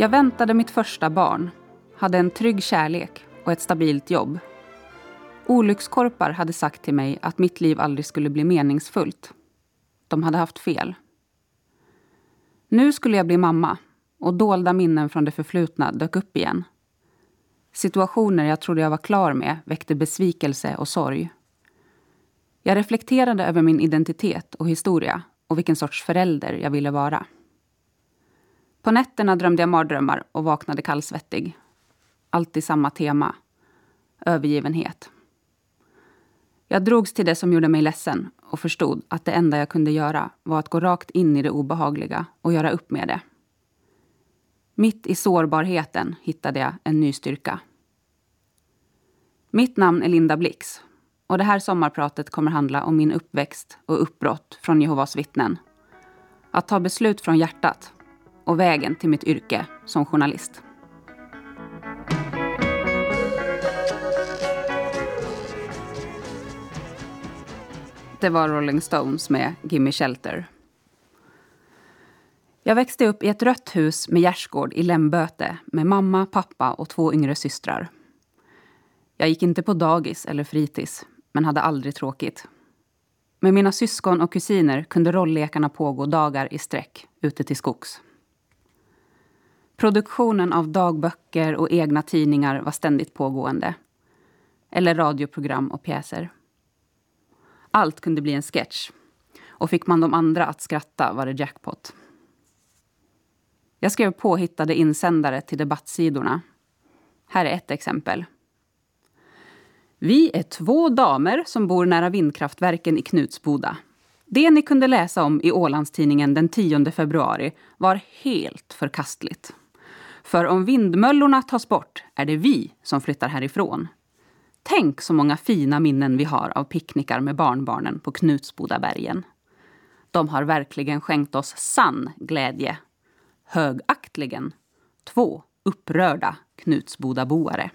Jag väntade mitt första barn, hade en trygg kärlek och ett stabilt jobb. Olyckskorpar hade sagt till mig att mitt liv aldrig skulle bli meningsfullt. De hade haft fel. Nu skulle jag bli mamma och dolda minnen från det förflutna dök upp igen. Situationer jag trodde jag var klar med väckte besvikelse och sorg. Jag reflekterade över min identitet och historia och vilken sorts förälder jag ville vara. På nätterna drömde jag mardrömmar och vaknade kallsvettig. Alltid samma tema. Övergivenhet. Jag drogs till det som gjorde mig ledsen och förstod att det enda jag kunde göra var att gå rakt in i det obehagliga och göra upp med det. Mitt i sårbarheten hittade jag en ny styrka. Mitt namn är Linda Blix och det här sommarpratet kommer handla om min uppväxt och uppbrott från Jehovas vittnen. Att ta beslut från hjärtat och vägen till mitt yrke som journalist. Det var Rolling Stones med Gimme Shelter. Jag växte upp i ett rött hus med gärdsgård i Lämböte med mamma, pappa och två yngre systrar. Jag gick inte på dagis eller fritids, men hade aldrig tråkigt. Med mina syskon och kusiner kunde rolllekarna pågå dagar i sträck ute till skogs. Produktionen av dagböcker och egna tidningar var ständigt pågående. Eller radioprogram och pjäser. Allt kunde bli en sketch. Och fick man de andra att skratta var det jackpot. Jag skrev påhittade insändare till debattsidorna. Här är ett exempel. Vi är två damer som bor nära vindkraftverken i Knutsboda. Det ni kunde läsa om i Ålandstidningen den 10 februari var helt förkastligt. För om vindmöllorna tas bort är det vi som flyttar härifrån. Tänk så många fina minnen vi har av picknickar med barnbarnen på Knutsbodabergen. De har verkligen skänkt oss sann glädje. Högaktligen. Två upprörda Knutsbodaboare.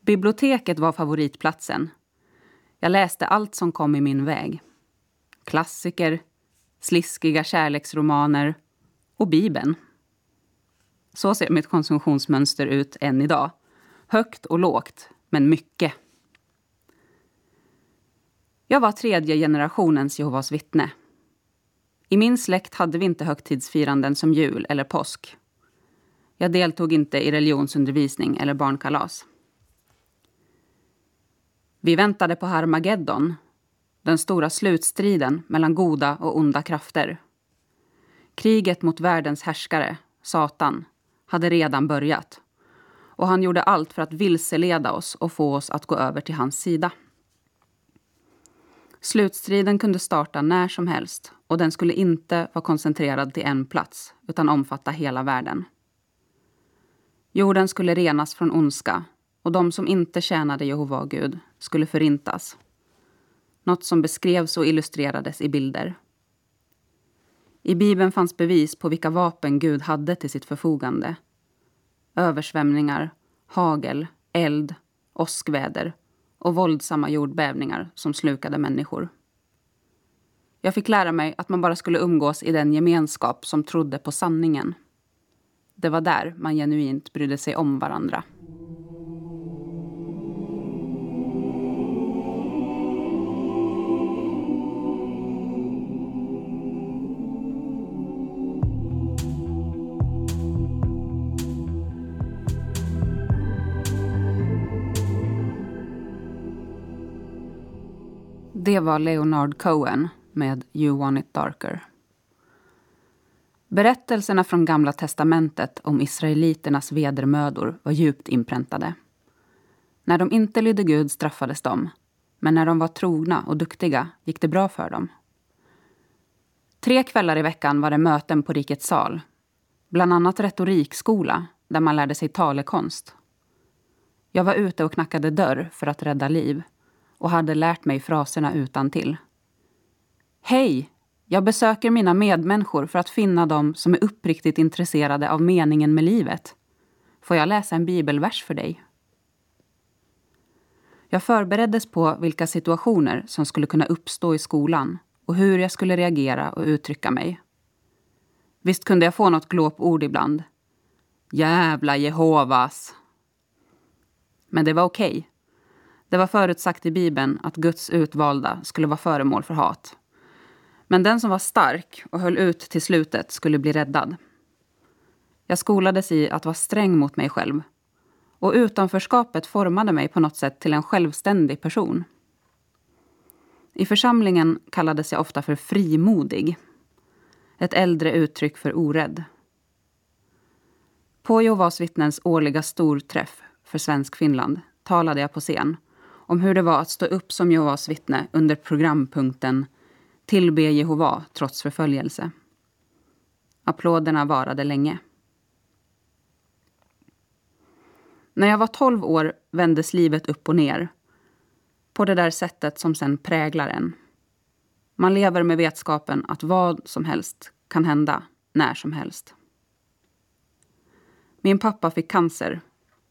Biblioteket var favoritplatsen. Jag läste allt som kom i min väg. Klassiker, sliskiga kärleksromaner och Bibeln. Så ser mitt konsumtionsmönster ut än idag. Högt och lågt, men mycket. Jag var tredje generationens Jehovas vittne. I min släkt hade vi inte högtidsfiranden som jul eller påsk. Jag deltog inte i religionsundervisning eller barnkalas. Vi väntade på Harmageddon, den stora slutstriden mellan goda och onda krafter. Kriget mot världens härskare, Satan, hade redan börjat och han gjorde allt för att vilseleda oss och få oss att gå över till hans sida. Slutstriden kunde starta när som helst och den skulle inte vara koncentrerad till en plats utan omfatta hela världen. Jorden skulle renas från ondska och de som inte tjänade Jehova Gud skulle förintas. Något som beskrevs och illustrerades i bilder. I Bibeln fanns bevis på vilka vapen Gud hade till sitt förfogande. Översvämningar, hagel, eld, åskväder och våldsamma jordbävningar som slukade människor. Jag fick lära mig att man bara skulle umgås i den gemenskap som trodde på sanningen. Det var där man genuint brydde sig om varandra. Det var Leonard Cohen med You want it darker. Berättelserna från Gamla testamentet om israeliternas vedermödor var djupt inpräntade. När de inte lydde Gud straffades de, men när de var trogna och duktiga gick det bra för dem. Tre kvällar i veckan var det möten på Rikets sal. Bland annat retorikskola, där man lärde sig talekonst. Jag var ute och knackade dörr för att rädda liv och hade lärt mig fraserna utan till. Hej! Jag besöker mina medmänniskor för att finna dem som är uppriktigt intresserade av meningen med livet. Får jag läsa en bibelvers för dig? Jag förbereddes på vilka situationer som skulle kunna uppstå i skolan och hur jag skulle reagera och uttrycka mig. Visst kunde jag få något glåpord ibland. Jävla Jehovas. Men det var okej. Okay. Det var förutsagt i Bibeln att Guds utvalda skulle vara föremål för hat. Men den som var stark och höll ut till slutet skulle bli räddad. Jag skolades i att vara sträng mot mig själv. Och utanförskapet formade mig på något sätt till en självständig person. I församlingen kallades jag ofta för frimodig. Ett äldre uttryck för orädd. På Jehovas vittnens årliga storträff för Svensk Finland talade jag på scen om hur det var att stå upp som Jehovas vittne under programpunkten Tillbe Jehova trots förföljelse. Applåderna varade länge. När jag var 12 år vändes livet upp och ner. På det där sättet som sen präglar en. Man lever med vetskapen att vad som helst kan hända när som helst. Min pappa fick cancer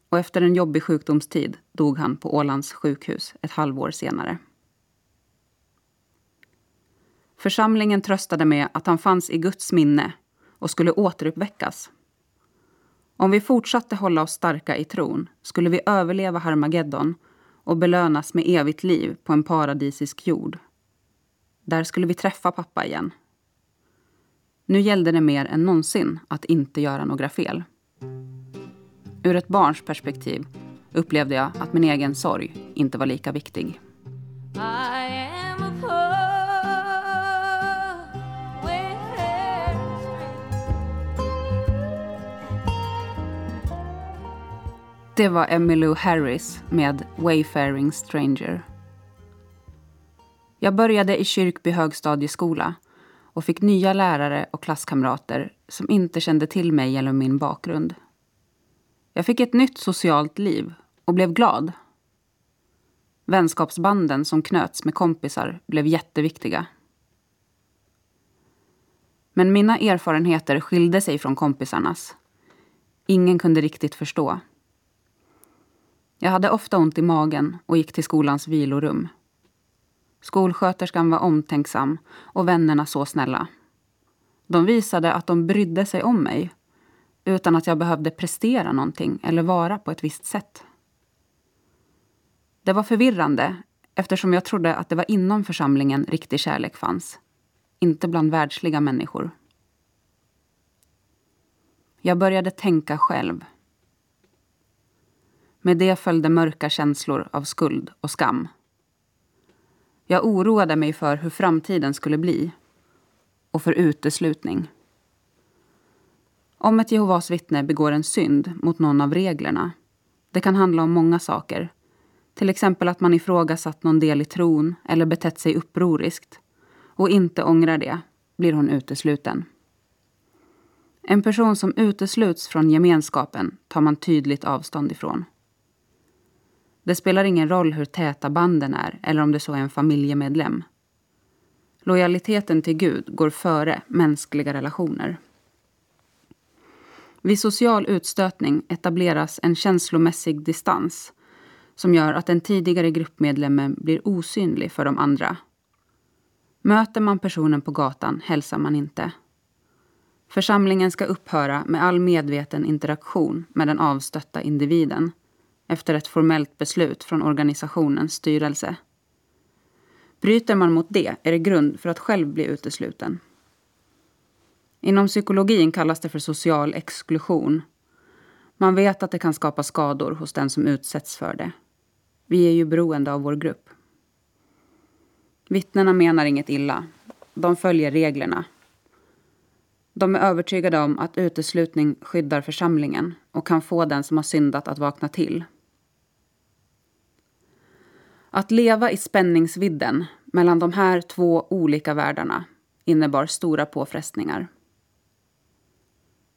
och efter en jobbig sjukdomstid dog han på Ålands sjukhus ett halvår senare. Församlingen tröstade med att han fanns i Guds minne och skulle återuppväckas. Om vi fortsatte hålla oss starka i tron skulle vi överleva Harmageddon och belönas med evigt liv på en paradisisk jord. Där skulle vi träffa pappa igen. Nu gällde det mer än någonsin att inte göra några fel. Ur ett barns perspektiv upplevde jag att min egen sorg inte var lika viktig. Det var Emmylou Harris med Wayfaring Stranger. Jag började i Kyrkby högstadieskola och fick nya lärare och klasskamrater som inte kände till mig eller min bakgrund. Jag fick ett nytt socialt liv och blev glad. Vänskapsbanden som knöts med kompisar blev jätteviktiga. Men mina erfarenheter skilde sig från kompisarnas. Ingen kunde riktigt förstå. Jag hade ofta ont i magen och gick till skolans vilorum. Skolsköterskan var omtänksam och vännerna så snälla. De visade att de brydde sig om mig utan att jag behövde prestera någonting eller vara på ett visst sätt. Det var förvirrande eftersom jag trodde att det var inom församlingen riktig kärlek fanns. Inte bland världsliga människor. Jag började tänka själv. Med det följde mörka känslor av skuld och skam. Jag oroade mig för hur framtiden skulle bli och för uteslutning. Om ett Jehovas vittne begår en synd mot någon av reglerna, det kan handla om många saker. Till exempel att man ifrågasatt någon del i tron eller betett sig upproriskt och inte ångrar det, blir hon utesluten. En person som utesluts från gemenskapen tar man tydligt avstånd ifrån. Det spelar ingen roll hur täta banden är eller om det så är en familjemedlem. Lojaliteten till Gud går före mänskliga relationer. Vid social utstötning etableras en känslomässig distans som gör att den tidigare gruppmedlemmen blir osynlig för de andra. Möter man personen på gatan hälsar man inte. Församlingen ska upphöra med all medveten interaktion med den avstötta individen efter ett formellt beslut från organisationens styrelse. Bryter man mot det är det grund för att själv bli utesluten. Inom psykologin kallas det för social exklusion. Man vet att det kan skapa skador hos den som utsätts för det. Vi är ju beroende av vår grupp. Vittnena menar inget illa. De följer reglerna. De är övertygade om att uteslutning skyddar församlingen och kan få den som har syndat att vakna till. Att leva i spänningsvidden mellan de här två olika världarna innebar stora påfrestningar.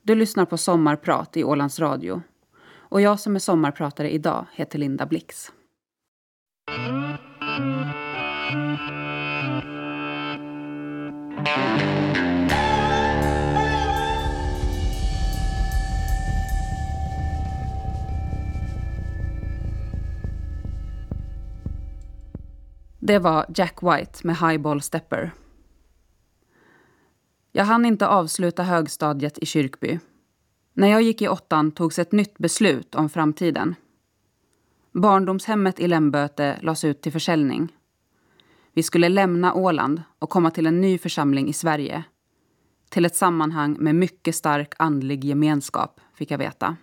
Du lyssnar på Sommarprat i Ålands Radio. Och jag som är sommarpratare idag heter Linda Blix. Det var Jack White med Highball Stepper. Jag hann inte avsluta högstadiet i Kyrkby. När jag gick i åttan togs ett nytt beslut om framtiden. Barndomshemmet i Lämböte lades ut till försäljning. Vi skulle lämna Åland och komma till en ny församling i Sverige. Till ett sammanhang med mycket stark andlig gemenskap, fick jag veta.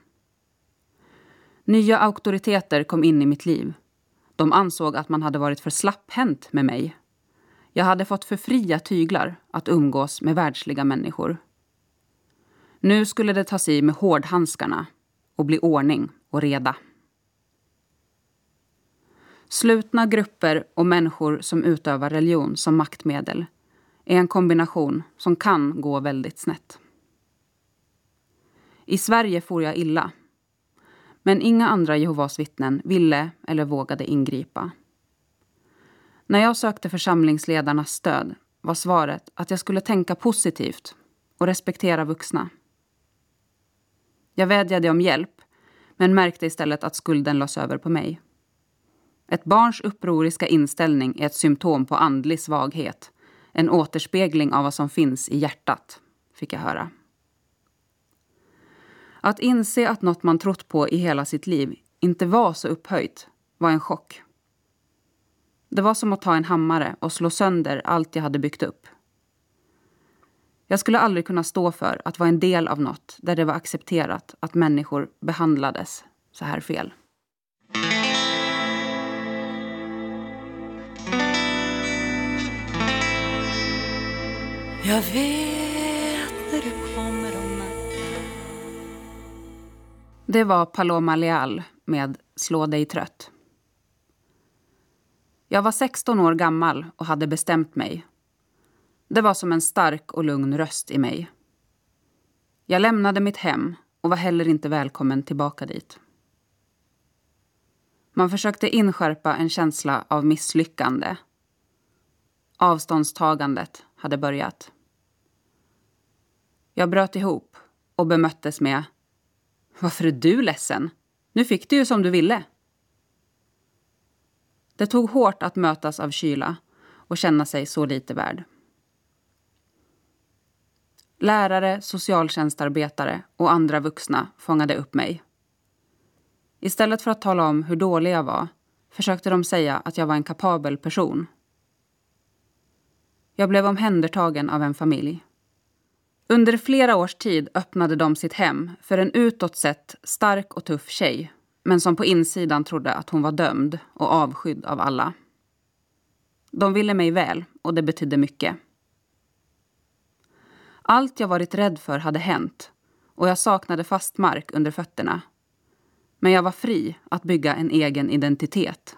Nya auktoriteter kom in i mitt liv. De ansåg att man hade varit för slapphänt med mig. Jag hade fått för fria tyglar att umgås med världsliga människor. Nu skulle det tas i med hårdhandskarna och bli ordning och reda. Slutna grupper och människor som utövar religion som maktmedel är en kombination som kan gå väldigt snett. I Sverige får jag illa. Men inga andra Jehovas vittnen ville eller vågade ingripa. När jag sökte församlingsledarnas stöd var svaret att jag skulle tänka positivt och respektera vuxna. Jag vädjade om hjälp, men märkte istället att skulden lades över på mig. Ett barns upproriska inställning är ett symptom på andlig svaghet. En återspegling av vad som finns i hjärtat, fick jag höra. Att inse att något man trott på i hela sitt liv inte var så upphöjt var en chock. Det var som att ta en hammare och slå sönder allt jag hade byggt upp. Jag skulle aldrig kunna stå för att vara en del av något där det var accepterat att människor behandlades så här fel. Jag vet när du kommer om natten Det var Paloma Leal med Slå dig trött. Jag var 16 år gammal och hade bestämt mig. Det var som en stark och lugn röst i mig. Jag lämnade mitt hem och var heller inte välkommen tillbaka dit. Man försökte inskärpa en känsla av misslyckande. Avståndstagandet hade börjat. Jag bröt ihop och bemöttes med Varför är du ledsen? Nu fick du ju som du ville. Det tog hårt att mötas av kyla och känna sig så lite värd. Lärare, socialtjänstarbetare och andra vuxna fångade upp mig. Istället för att tala om hur dålig jag var försökte de säga att jag var en kapabel person. Jag blev omhändertagen av en familj. Under flera års tid öppnade de sitt hem för en utåt sett stark och tuff tjej men som på insidan trodde att hon var dömd och avskydd av alla. De ville mig väl och det betydde mycket. Allt jag varit rädd för hade hänt och jag saknade fast mark under fötterna. Men jag var fri att bygga en egen identitet.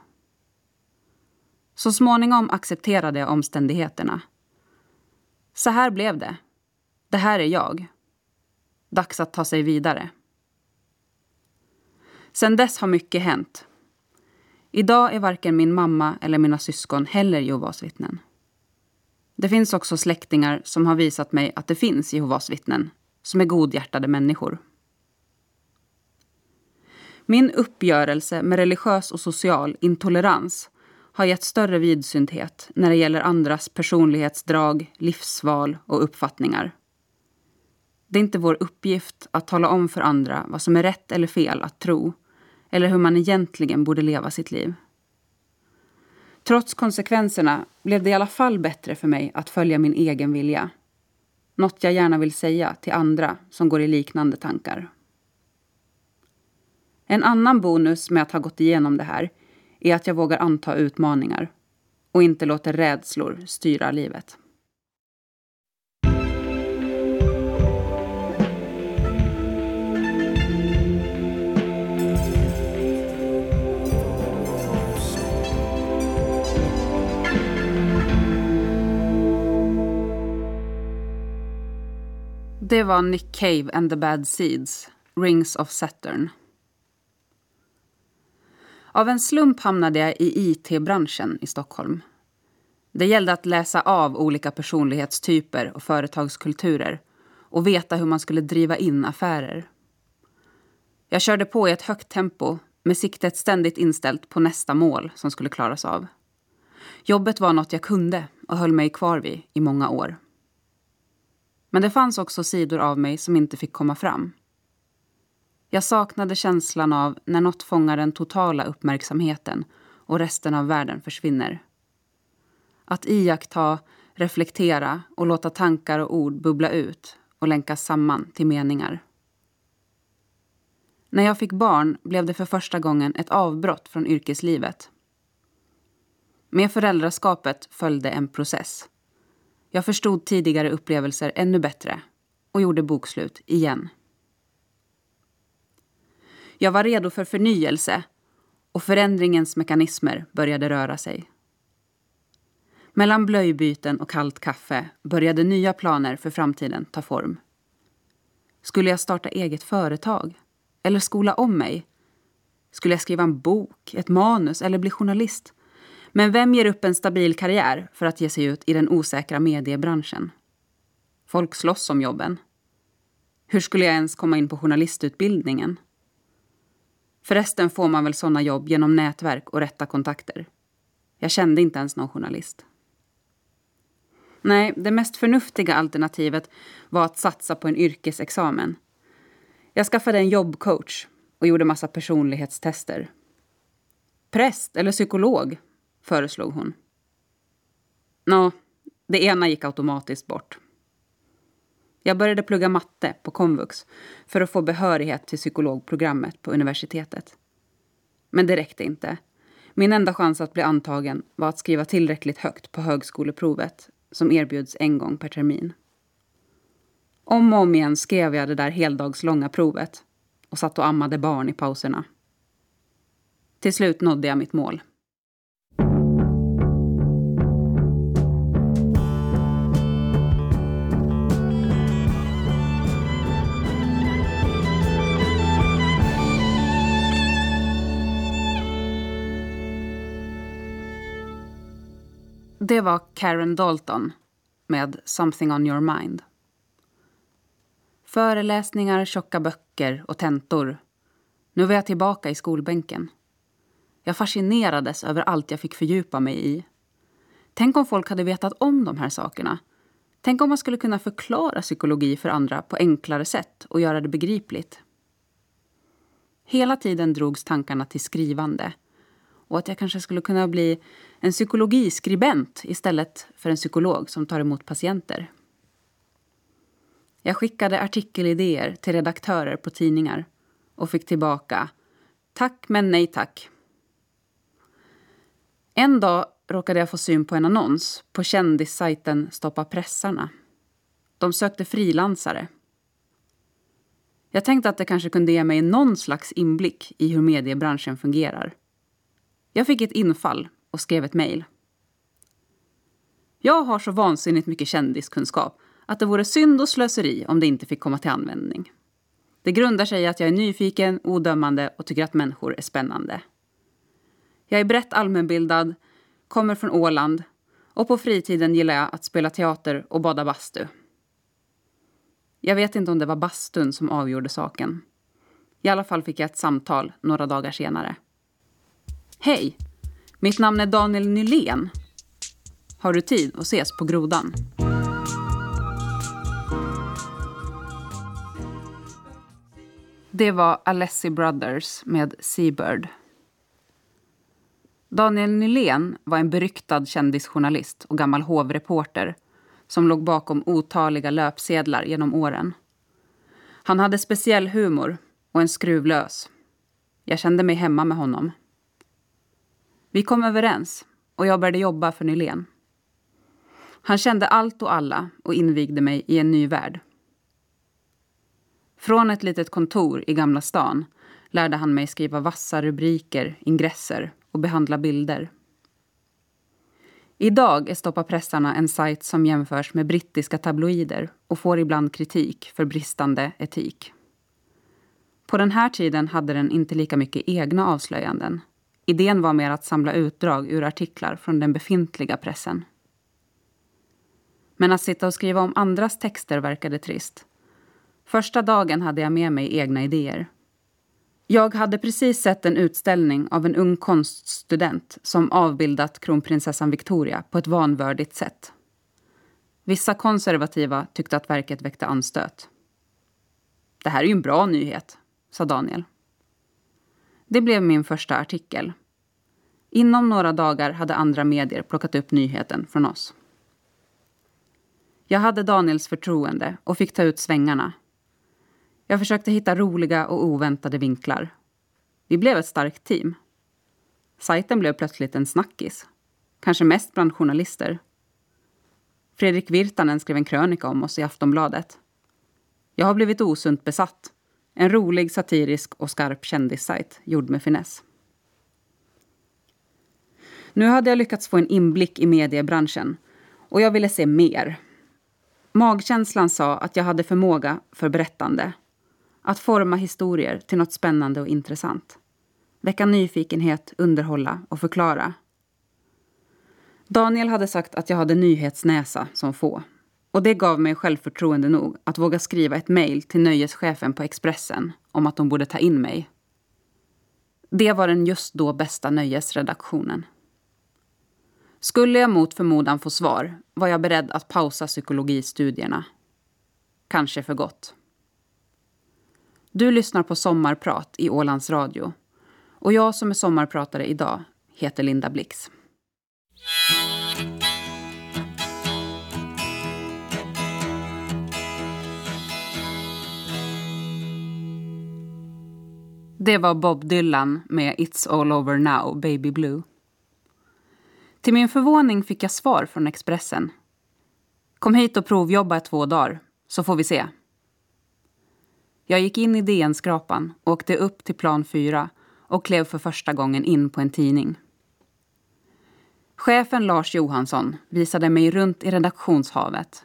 Så småningom accepterade jag omständigheterna. Så här blev det. Det här är jag. Dags att ta sig vidare. Sen dess har mycket hänt. Idag är varken min mamma eller mina syskon heller Jehovas vittnen. Det finns också släktingar som har visat mig att det finns Jehovas vittnen som är godhjärtade människor. Min uppgörelse med religiös och social intolerans har gett större vidsynthet när det gäller andras personlighetsdrag, livsval och uppfattningar. Det är inte vår uppgift att tala om för andra vad som är rätt eller fel att tro eller hur man egentligen borde leva sitt liv. Trots konsekvenserna blev det i alla fall bättre för mig att följa min egen vilja. Något jag gärna vill säga till andra som går i liknande tankar. En annan bonus med att ha gått igenom det här är att jag vågar anta utmaningar och inte låter rädslor styra livet. Det var Nick Cave and the Bad Seeds, Rings of Saturn. Av en slump hamnade jag i IT-branschen i Stockholm. Det gällde att läsa av olika personlighetstyper och företagskulturer och veta hur man skulle driva in affärer. Jag körde på i ett högt tempo med siktet ständigt inställt på nästa mål som skulle klaras av. Jobbet var något jag kunde och höll mig kvar vid i många år. Men det fanns också sidor av mig som inte fick komma fram. Jag saknade känslan av när något fångar den totala uppmärksamheten och resten av världen försvinner. Att iaktta, reflektera och låta tankar och ord bubbla ut och länkas samman till meningar. När jag fick barn blev det för första gången ett avbrott från yrkeslivet. Med föräldraskapet följde en process. Jag förstod tidigare upplevelser ännu bättre och gjorde bokslut igen. Jag var redo för förnyelse och förändringens mekanismer började röra sig. Mellan blöjbyten och kallt kaffe började nya planer för framtiden ta form. Skulle jag starta eget företag? Eller skola om mig? Skulle jag skriva en bok, ett manus eller bli journalist? Men vem ger upp en stabil karriär för att ge sig ut i den osäkra mediebranschen? Folk slåss om jobben. Hur skulle jag ens komma in på journalistutbildningen? Förresten får man väl såna jobb genom nätverk och rätta kontakter. Jag kände inte ens någon journalist. Nej, det mest förnuftiga alternativet var att satsa på en yrkesexamen. Jag skaffade en jobbcoach och gjorde massa personlighetstester. Präst eller psykolog, föreslog hon. Nå, det ena gick automatiskt bort. Jag började plugga matte på komvux för att få behörighet till psykologprogrammet på universitetet. Men det räckte inte. Min enda chans att bli antagen var att skriva tillräckligt högt på högskoleprovet som erbjuds en gång per termin. Om och om igen skrev jag det där heldagslånga provet och satt och ammade barn i pauserna. Till slut nådde jag mitt mål. Det var Karen Dalton med Something on your mind. Föreläsningar, tjocka böcker och tentor. Nu var jag tillbaka i skolbänken. Jag fascinerades över allt jag fick fördjupa mig i. Tänk om folk hade vetat om de här sakerna. Tänk om man skulle kunna förklara psykologi för andra på enklare sätt och göra det begripligt. Hela tiden drogs tankarna till skrivande och att jag kanske skulle kunna bli en psykologiskribent istället för en psykolog som tar emot patienter. Jag skickade artikelidéer till redaktörer på tidningar och fick tillbaka tack men nej tack. En dag råkade jag få syn på en annons på kändissajten Stoppa pressarna. De sökte frilansare. Jag tänkte att det kanske kunde ge mig någon slags inblick i hur mediebranschen fungerar. Jag fick ett infall och skrev ett mejl. Jag har så vansinnigt mycket kändiskunskap att det vore synd och slöseri om det inte fick komma till användning. Det grundar sig i att jag är nyfiken, odömande och tycker att människor är spännande. Jag är brett allmänbildad, kommer från Åland och på fritiden gillar jag att spela teater och bada bastu. Jag vet inte om det var bastun som avgjorde saken. I alla fall fick jag ett samtal några dagar senare. Hej! Mitt namn är Daniel Nylén. Har du tid att ses på Grodan? Det var Alessi Brothers med Seabird. Daniel Nylén var en beryktad kändisjournalist och gammal hovreporter som låg bakom otaliga löpsedlar genom åren. Han hade speciell humor och en skruvlös. Jag kände mig hemma med honom. Vi kom överens och jag började jobba för Nylén. Han kände allt och alla och invigde mig i en ny värld. Från ett litet kontor i Gamla stan lärde han mig skriva vassa rubriker, ingresser och behandla bilder. Idag är Stoppa pressarna en sajt som jämförs med brittiska tabloider och får ibland kritik för bristande etik. På den här tiden hade den inte lika mycket egna avslöjanden Idén var mer att samla utdrag ur artiklar från den befintliga pressen. Men att sitta och skriva om andras texter verkade trist. Första dagen hade jag med mig egna idéer. Jag hade precis sett en utställning av en ung konststudent som avbildat kronprinsessan Victoria på ett vanvördigt sätt. Vissa konservativa tyckte att verket väckte anstöt. Det här är ju en bra nyhet, sa Daniel. Det blev min första artikel. Inom några dagar hade andra medier plockat upp nyheten från oss. Jag hade Daniels förtroende och fick ta ut svängarna. Jag försökte hitta roliga och oväntade vinklar. Vi blev ett starkt team. Sajten blev plötsligt en snackis. Kanske mest bland journalister. Fredrik Virtanen skrev en krönika om oss i Aftonbladet. Jag har blivit osunt besatt. En rolig, satirisk och skarp kändissajt gjord med finess. Nu hade jag lyckats få en inblick i mediebranschen och jag ville se mer. Magkänslan sa att jag hade förmåga för berättande. Att forma historier till något spännande och intressant. Väcka nyfikenhet, underhålla och förklara. Daniel hade sagt att jag hade nyhetsnäsa som få. Och det gav mig självförtroende nog att våga skriva ett mejl till nöjeschefen på Expressen om att de borde ta in mig. Det var den just då bästa nöjesredaktionen. Skulle jag mot förmodan få svar var jag beredd att pausa psykologistudierna. Kanske för gott. Du lyssnar på Sommarprat i Ålands Radio. Och jag som är sommarpratare idag heter Linda Blix. Det var Bob Dylan med It's all over now, Baby Blue. Till min förvåning fick jag svar från Expressen. Kom hit och provjobba i två dagar, så får vi se. Jag gick in i DN-skrapan, åkte upp till plan 4 och klev för första gången in på en tidning. Chefen Lars Johansson visade mig runt i redaktionshavet.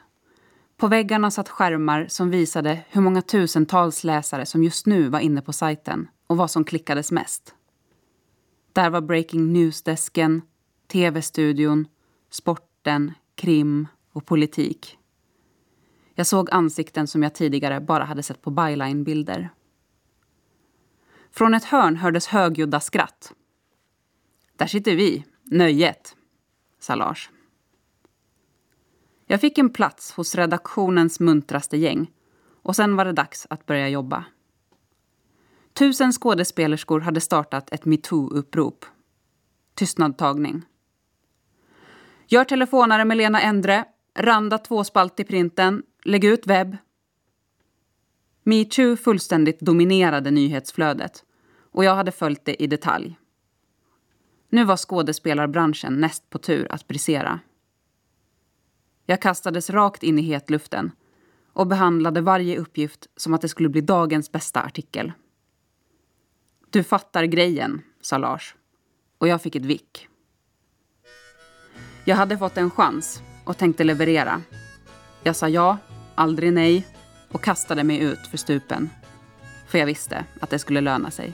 På väggarna satt skärmar som visade hur många tusentals läsare som just nu var inne på sajten och vad som klickades mest. Där var Breaking News-desken, tv-studion, sporten, krim och politik. Jag såg ansikten som jag tidigare bara hade sett på byline-bilder. Från ett hörn hördes högljudda skratt. Där sitter vi, nöjet, sa Lars. Jag fick en plats hos redaktionens muntraste gäng och sen var det dags att börja jobba. Tusen skådespelerskor hade startat ett metoo-upprop. Tystnadtagning. Gör telefonare med Lena Endre. Randa tvåspalt i printen. Lägg ut webb. Metoo fullständigt dominerade nyhetsflödet och jag hade följt det i detalj. Nu var skådespelarbranschen näst på tur att brisera. Jag kastades rakt in i hetluften och behandlade varje uppgift som att det skulle bli dagens bästa artikel. Du fattar grejen, sa Lars. Och jag fick ett vick. Jag hade fått en chans och tänkte leverera. Jag sa ja, aldrig nej och kastade mig ut för stupen. För jag visste att det skulle löna sig.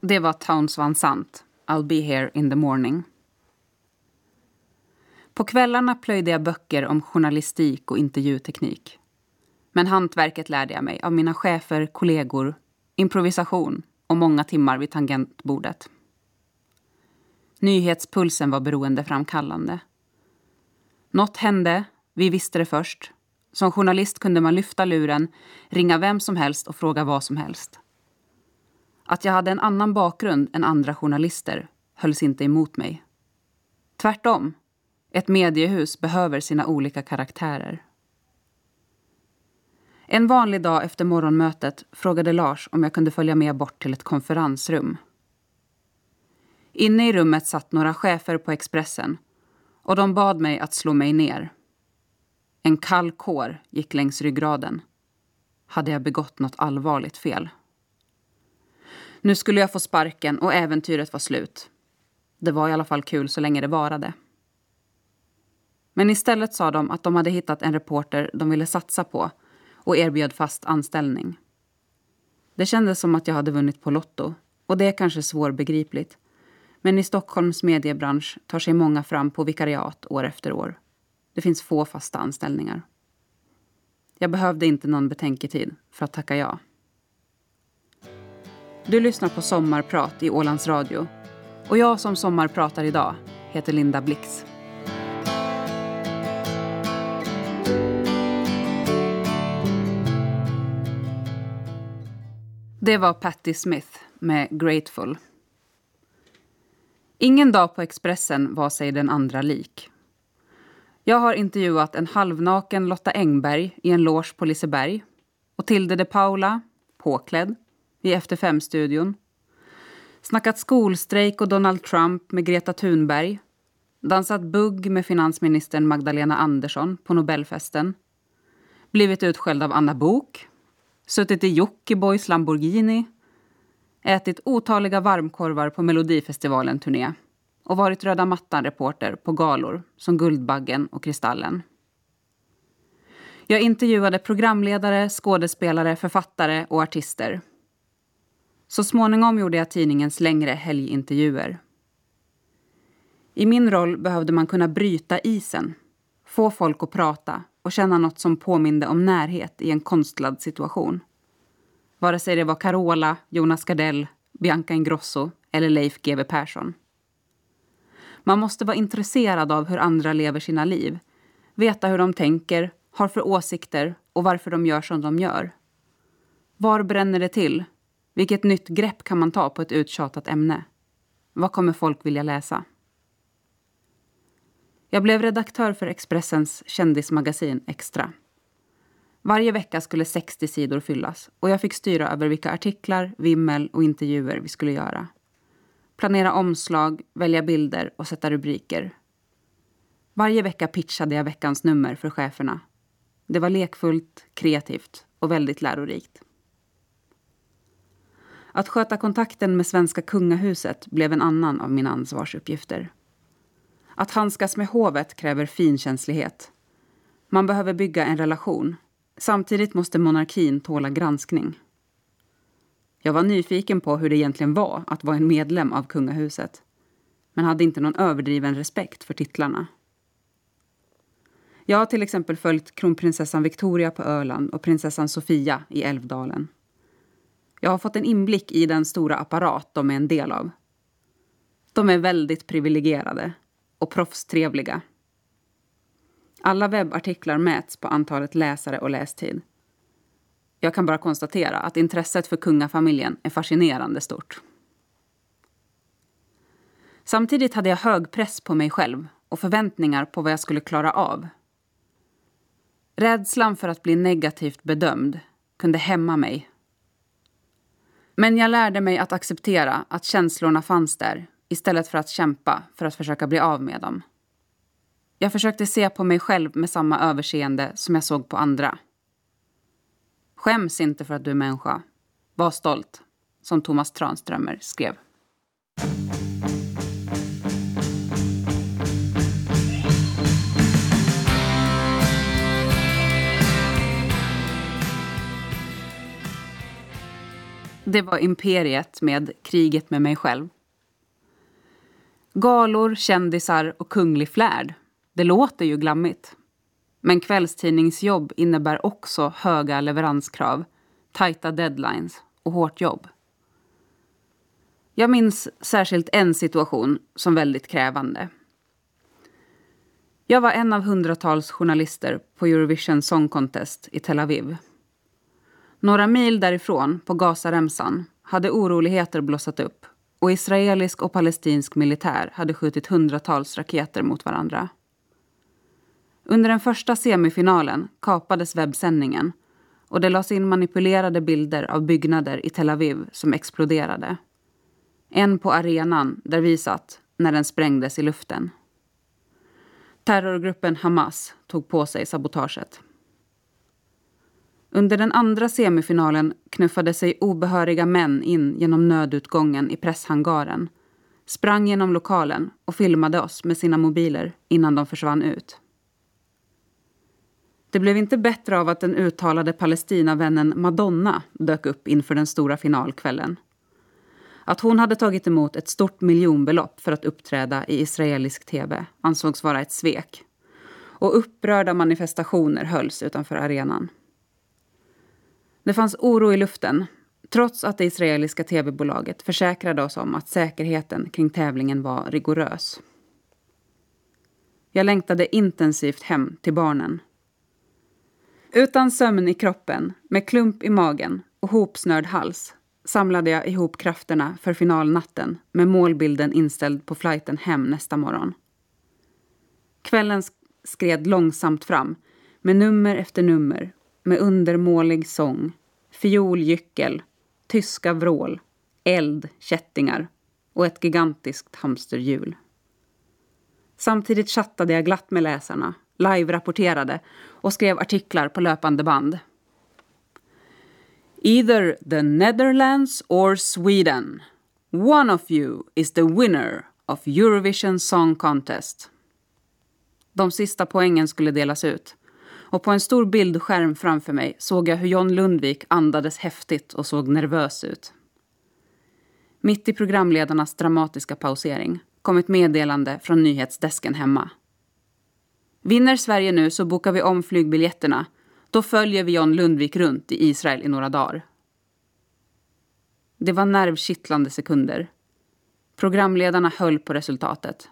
Det var Towns Van Sant, I'll be here in the morning. På kvällarna plöjde jag böcker om journalistik och intervjuteknik. Men hantverket lärde jag mig av mina chefer, kollegor, improvisation och många timmar vid tangentbordet. Nyhetspulsen var beroendeframkallande. Något hände, vi visste det först. Som journalist kunde man lyfta luren, ringa vem som helst och fråga vad som helst. Att jag hade en annan bakgrund än andra journalister hölls inte emot mig. Tvärtom. Ett mediehus behöver sina olika karaktärer. En vanlig dag efter morgonmötet frågade Lars om jag kunde följa med bort till ett konferensrum. Inne i rummet satt några chefer på Expressen och de bad mig att slå mig ner. En kall kår gick längs ryggraden. Hade jag begått något allvarligt fel? Nu skulle jag få sparken och äventyret var slut. Det var i alla fall kul så länge det varade. Men istället sa de att de hade hittat en reporter de ville satsa på och erbjöd fast anställning. Det kändes som att jag hade vunnit på Lotto och det är kanske svårbegripligt. Men i Stockholms mediebransch tar sig många fram på vikariat år efter år. Det finns få fasta anställningar. Jag behövde inte någon betänketid för att tacka ja. Du lyssnar på Sommarprat i Ålands Radio. Och jag som sommarpratar idag heter Linda Blix. Det var Patti Smith med Grateful. Ingen dag på Expressen var sig den andra lik. Jag har intervjuat en halvnaken Lotta Engberg i en loge på Liseberg och Tilde de Paula, påklädd, i Efter fem-studion. Snackat skolstrejk och Donald Trump med Greta Thunberg. Dansat bugg med finansministern Magdalena Andersson på Nobelfesten. Blivit utskälld av Anna Bok. Suttit i Jockibois Lamborghini. Ätit otaliga varmkorvar på Melodifestivalen-turné och varit röda mattan-reporter på galor som Guldbaggen och Kristallen. Jag intervjuade programledare, skådespelare, författare och artister. Så småningom gjorde jag tidningens längre helgintervjuer. I min roll behövde man kunna bryta isen, få folk att prata och känna något som påminde om närhet i en konstlad situation. Vare sig det var Carola, Jonas Gardell, Bianca Ingrosso eller Leif GW Persson. Man måste vara intresserad av hur andra lever sina liv, veta hur de tänker, har för åsikter och varför de gör som de gör. Var bränner det till? Vilket nytt grepp kan man ta på ett uttjatat ämne? Vad kommer folk vilja läsa? Jag blev redaktör för Expressens kändismagasin Extra. Varje vecka skulle 60 sidor fyllas och jag fick styra över vilka artiklar, vimmel och intervjuer vi skulle göra. Planera omslag, välja bilder och sätta rubriker. Varje vecka pitchade jag veckans nummer för cheferna. Det var lekfullt, kreativt och väldigt lärorikt. Att sköta kontakten med svenska kungahuset blev en annan av mina ansvarsuppgifter. Att handskas med hovet kräver finkänslighet. Man behöver bygga en relation. Samtidigt måste monarkin tåla granskning. Jag var nyfiken på hur det egentligen var att vara en medlem av kungahuset men hade inte någon överdriven respekt för titlarna. Jag har till exempel följt kronprinsessan Victoria på Öland och prinsessan Sofia i Älvdalen. Jag har fått en inblick i den stora apparat de är en del av. De är väldigt privilegierade och proffstrevliga. Alla webbartiklar mäts på antalet läsare och lästid. Jag kan bara konstatera att intresset för kungafamiljen är fascinerande stort. Samtidigt hade jag hög press på mig själv och förväntningar på vad jag skulle klara av. Rädslan för att bli negativt bedömd kunde hämma mig. Men jag lärde mig att acceptera att känslorna fanns där istället för att kämpa för att försöka bli av med dem. Jag försökte se på mig själv med samma överseende som jag såg på andra. Skäms inte för att du är människa. Var stolt, som Thomas Tranströmer skrev. Det var Imperiet med Kriget med mig själv. Galor, kändisar och kunglig flärd. Det låter ju glammigt. Men kvällstidningsjobb innebär också höga leveranskrav, tajta deadlines och hårt jobb. Jag minns särskilt en situation som väldigt krävande. Jag var en av hundratals journalister på Eurovision Song Contest i Tel Aviv. Några mil därifrån, på Gazaremsan, hade oroligheter blossat upp och israelisk och palestinsk militär hade skjutit hundratals raketer mot varandra. Under den första semifinalen kapades webbsändningen och det lades in manipulerade bilder av byggnader i Tel Aviv som exploderade. En på arenan där vi satt när den sprängdes i luften. Terrorgruppen Hamas tog på sig sabotaget. Under den andra semifinalen knuffade sig obehöriga män in genom nödutgången i presshangaren sprang genom lokalen och filmade oss med sina mobiler innan de försvann ut. Det blev inte bättre av att den uttalade Palestinavännen Madonna dök upp inför den stora finalkvällen. Att hon hade tagit emot ett stort miljonbelopp för att uppträda i israelisk tv ansågs vara ett svek. Och upprörda manifestationer hölls utanför arenan. Det fanns oro i luften. Trots att det israeliska tv-bolaget försäkrade oss om att säkerheten kring tävlingen var rigorös. Jag längtade intensivt hem till barnen. Utan sömn i kroppen, med klump i magen och hopsnörd hals samlade jag ihop krafterna för finalnatten med målbilden inställd på flighten hem nästa morgon. Kvällen skred långsamt fram med nummer efter nummer med undermålig sång, fiolgyckel, tyska vrål, eld, kättingar och ett gigantiskt hamsterhjul. Samtidigt chattade jag glatt med läsarna, live-rapporterade och skrev artiklar på löpande band. Either the Netherlands or Sweden. One of you is the winner of Eurovision Song Contest. De sista poängen skulle delas ut. Och på en stor bildskärm framför mig såg jag hur John Lundvik andades häftigt och såg nervös ut. Mitt i programledarnas dramatiska pausering kom ett meddelande från nyhetsdesken hemma. Vinner Sverige nu så bokar vi om flygbiljetterna. Då följer vi John Lundvik runt i Israel i några dagar. Det var nervkittlande sekunder. Programledarna höll på resultatet.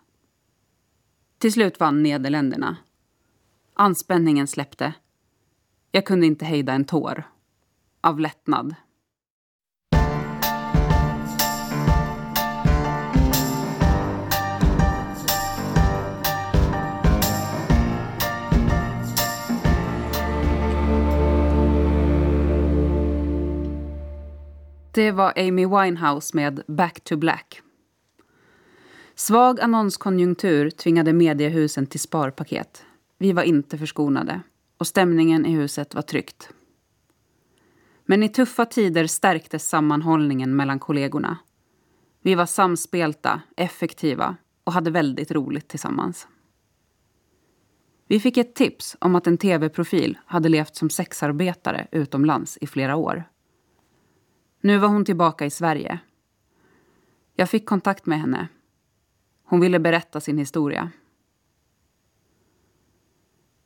Till slut vann Nederländerna. Anspänningen släppte. Jag kunde inte hejda en tår. Av lättnad. Det var Amy Winehouse med Back to Black. Svag annonskonjunktur tvingade mediehusen till sparpaket. Vi var inte förskonade och stämningen i huset var tryckt. Men i tuffa tider stärktes sammanhållningen mellan kollegorna. Vi var samspelta, effektiva och hade väldigt roligt tillsammans. Vi fick ett tips om att en tv-profil hade levt som sexarbetare utomlands i flera år. Nu var hon tillbaka i Sverige. Jag fick kontakt med henne. Hon ville berätta sin historia.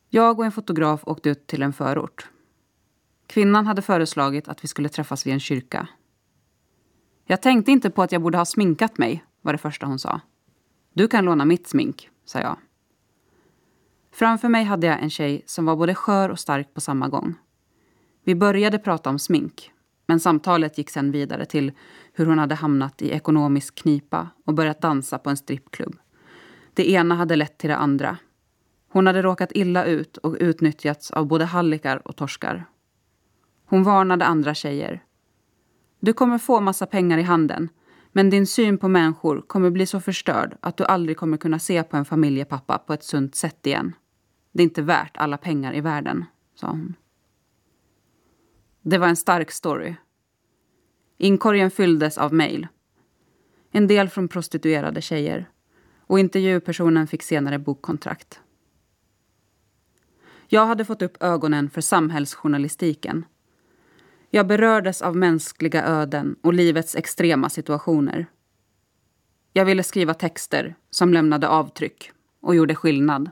Jag och en fotograf åkte ut till en förort. Kvinnan hade föreslagit att vi skulle träffas vid en kyrka. Jag tänkte inte på att jag borde ha sminkat mig, var det första hon sa. Du kan låna mitt smink, sa jag. Framför mig hade jag en tjej som var både skör och stark på samma gång. Vi började prata om smink, men samtalet gick sen vidare till hur hon hade hamnat i ekonomisk knipa och börjat dansa på en strippklubb. Det ena hade lett till det andra hon hade råkat illa ut och utnyttjats av både hallikar och torskar. Hon varnade andra tjejer. Du kommer få massa pengar i handen men din syn på människor kommer bli så förstörd att du aldrig kommer kunna se på en familjepappa på ett sunt sätt igen. Det är inte värt alla pengar i världen, sa hon. Det var en stark story. Inkorgen fylldes av mejl. En del från prostituerade tjejer. Och intervjupersonen fick senare bokkontrakt. Jag hade fått upp ögonen för samhällsjournalistiken. Jag berördes av mänskliga öden och livets extrema situationer. Jag ville skriva texter som lämnade avtryck och gjorde skillnad.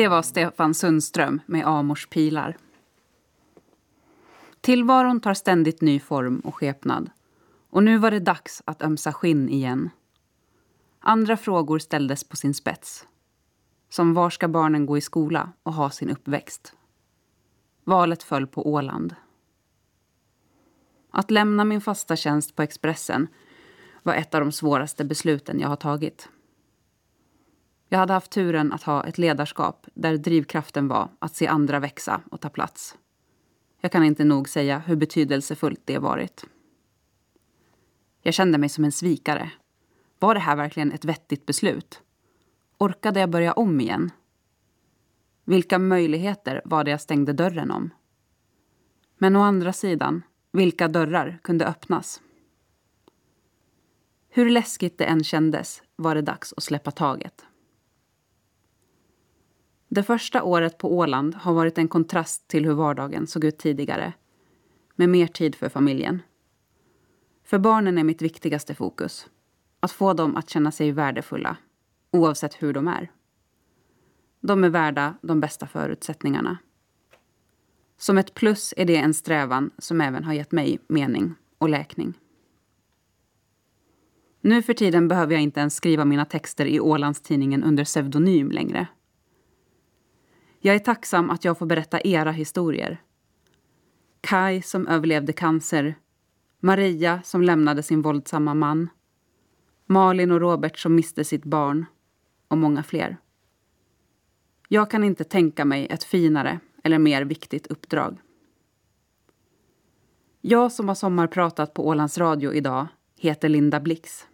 Det var Stefan Sundström med Amors pilar. Tillvaron tar ständigt ny form och skepnad. Och nu var det dags att ömsa skinn igen. Andra frågor ställdes på sin spets. Som var ska barnen gå i skola och ha sin uppväxt? Valet föll på Åland. Att lämna min fasta tjänst på Expressen var ett av de svåraste besluten jag har tagit. Jag hade haft turen att ha ett ledarskap där drivkraften var att se andra växa och ta plats. Jag kan inte nog säga hur betydelsefullt det varit. Jag kände mig som en svikare. Var det här verkligen ett vettigt beslut? Orkade jag börja om igen? Vilka möjligheter var det jag stängde dörren om? Men å andra sidan, vilka dörrar kunde öppnas? Hur läskigt det än kändes var det dags att släppa taget. Det första året på Åland har varit en kontrast till hur vardagen såg ut tidigare. Med mer tid för familjen. För barnen är mitt viktigaste fokus. Att få dem att känna sig värdefulla, oavsett hur de är. De är värda de bästa förutsättningarna. Som ett plus är det en strävan som även har gett mig mening och läkning. Nu för tiden behöver jag inte ens skriva mina texter i Ålandstidningen under pseudonym längre. Jag är tacksam att jag får berätta era historier. Kai som överlevde cancer, Maria som lämnade sin våldsamma man, Malin och Robert som miste sitt barn och många fler. Jag kan inte tänka mig ett finare eller mer viktigt uppdrag. Jag som har sommarpratat på Ålands Radio idag heter Linda Blix.